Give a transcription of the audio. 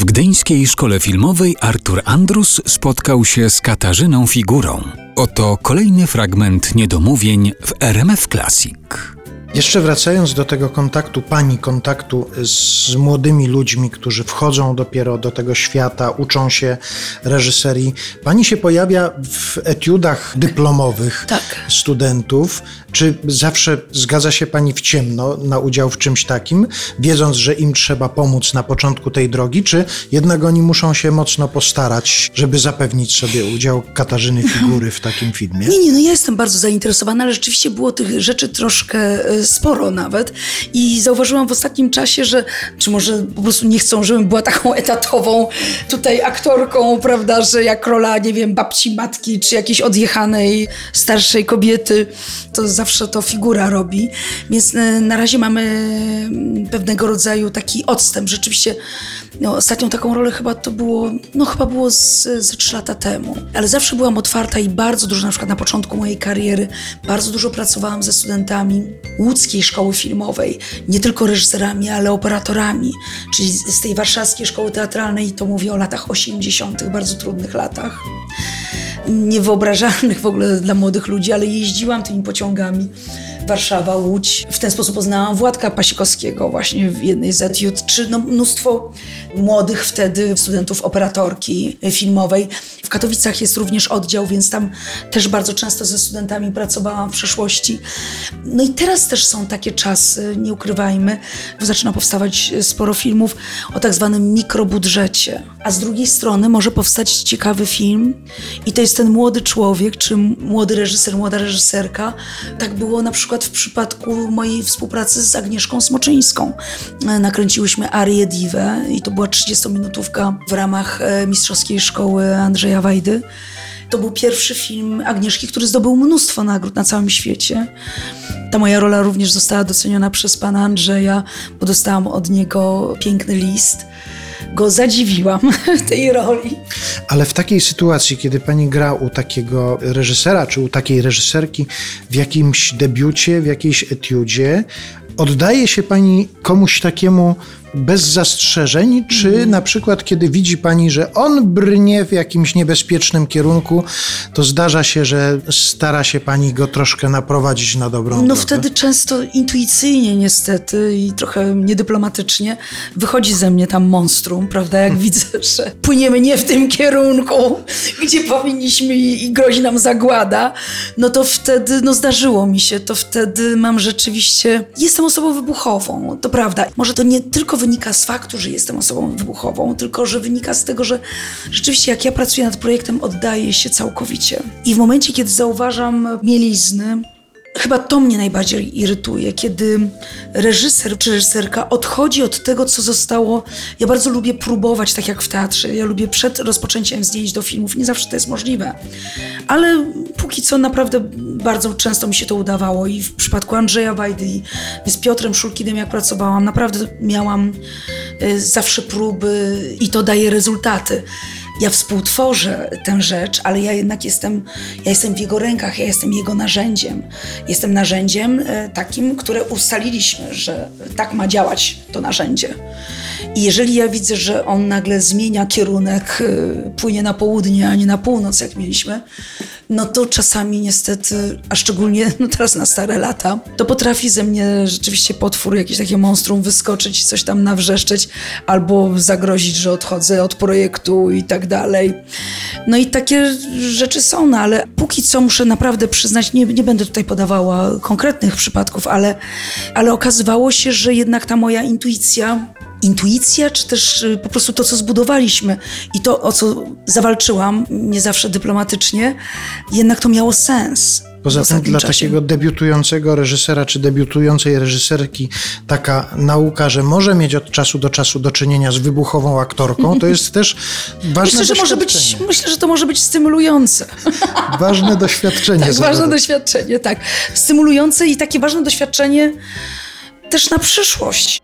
W gdyńskiej szkole filmowej Artur Andrus spotkał się z Katarzyną Figurą. Oto kolejny fragment niedomówień w RMF Classic. Jeszcze wracając do tego kontaktu, pani kontaktu z młodymi ludźmi, którzy wchodzą dopiero do tego świata, uczą się reżyserii, pani się pojawia w etiudach dyplomowych Tak. studentów. Czy zawsze zgadza się pani w ciemno na udział w czymś takim, wiedząc, że im trzeba pomóc na początku tej drogi, czy jednak oni muszą się mocno postarać, żeby zapewnić sobie udział Katarzyny Figury w takim filmie? Nie, nie, no ja jestem bardzo zainteresowana, ale rzeczywiście było tych rzeczy troszkę e, sporo nawet i zauważyłam w ostatnim czasie, że czy może po prostu nie chcą, żebym była taką etatową tutaj aktorką, prawda, że jak rola, nie wiem, babci, matki, czy jakiejś odjechanej starszej kobiety, to zawsze to figura robi, więc e, na razie mamy mm, pewnego rodzaju taki odstęp. Rzeczywiście no, ostatnią taką rolę chyba to było, no chyba było z, ze trzy lata temu. Ale zawsze byłam otwarta i bardzo dużo, na przykład na początku mojej kariery, bardzo dużo pracowałam ze studentami łódzkiej szkoły filmowej. Nie tylko reżyserami, ale operatorami. Czyli z tej warszawskiej szkoły teatralnej, to mówię o latach 80., bardzo trudnych latach niewyobrażalnych w ogóle dla młodych ludzi, ale jeździłam tymi pociągami. Warszawa, Łódź. W ten sposób poznałam Władka Pasikowskiego właśnie w jednej z etiud, czy no mnóstwo młodych wtedy studentów operatorki filmowej. W Katowicach jest również oddział, więc tam też bardzo często ze studentami pracowałam w przeszłości. No i teraz też są takie czasy, nie ukrywajmy, bo zaczyna powstawać sporo filmów o tak zwanym mikrobudżecie. A z drugiej strony może powstać ciekawy film i to jest ten młody człowiek, czy młody reżyser, młoda reżyserka. Tak było na przykład w przypadku mojej współpracy z Agnieszką Smoczyńską. E, Nakręciłyśmy Arię Diwę i to była 30-minutówka w ramach e, Mistrzowskiej Szkoły Andrzeja Wajdy. To był pierwszy film Agnieszki, który zdobył mnóstwo nagród na całym świecie. Ta moja rola również została doceniona przez pana Andrzeja, bo dostałam od niego piękny list. Go zadziwiłam tej roli. Ale w takiej sytuacji, kiedy pani gra u takiego reżysera, czy u takiej reżyserki w jakimś debiucie, w jakiejś etiudzie, oddaje się pani komuś takiemu bez zastrzeżeń, czy na przykład kiedy widzi pani, że on brnie w jakimś niebezpiecznym kierunku, to zdarza się, że stara się pani go troszkę naprowadzić na dobrą No drogę? wtedy często intuicyjnie niestety i trochę niedyplomatycznie wychodzi ze mnie tam monstrum, prawda? Jak widzę, że płyniemy nie w tym kierunku, gdzie powinniśmy i, i grozi nam zagłada, no to wtedy, no zdarzyło mi się, to wtedy mam rzeczywiście, jestem osobą wybuchową, to prawda. Może to nie tylko wynika z faktu, że jestem osobą wybuchową, tylko że wynika z tego, że rzeczywiście jak ja pracuję nad projektem, oddaję się całkowicie. I w momencie, kiedy zauważam mielizny, Chyba to mnie najbardziej irytuje, kiedy reżyser czy reżyserka odchodzi od tego, co zostało. Ja bardzo lubię próbować, tak jak w teatrze. Ja lubię przed rozpoczęciem zdjęć do filmów. Nie zawsze to jest możliwe, ale póki co naprawdę bardzo często mi się to udawało. I w przypadku Andrzeja Wajdy z Piotrem Szulkinem, jak pracowałam, naprawdę miałam y, zawsze próby i to daje rezultaty ja współtworzę tę rzecz, ale ja jednak jestem, ja jestem w jego rękach, ja jestem jego narzędziem. Jestem narzędziem e, takim, które ustaliliśmy, że tak ma działać to narzędzie. I jeżeli ja widzę, że on nagle zmienia kierunek, e, płynie na południe, a nie na północ, jak mieliśmy, no to czasami niestety, a szczególnie no teraz na stare lata, to potrafi ze mnie rzeczywiście potwór, jakieś takie monstrum wyskoczyć, coś tam nawrzeszczeć, albo zagrozić, że odchodzę od projektu i tak dalej. No i takie rzeczy są, no ale póki co muszę naprawdę przyznać, nie, nie będę tutaj podawała konkretnych przypadków, ale, ale okazywało się, że jednak ta moja intuicja intuicja, czy też y, po prostu to, co zbudowaliśmy i to, o co zawalczyłam, nie zawsze dyplomatycznie, jednak to miało sens. Poza tym dla czasie. takiego debiutującego reżysera czy debiutującej reżyserki taka nauka, że może mieć od czasu do czasu do czynienia z wybuchową aktorką, to jest też ważne Myślę, że może być, doświadczenie. myślę, że to może być stymulujące. Ważne doświadczenie. Tak, ważne doświadczenie, tak. Stymulujące i takie ważne doświadczenie też na przyszłość.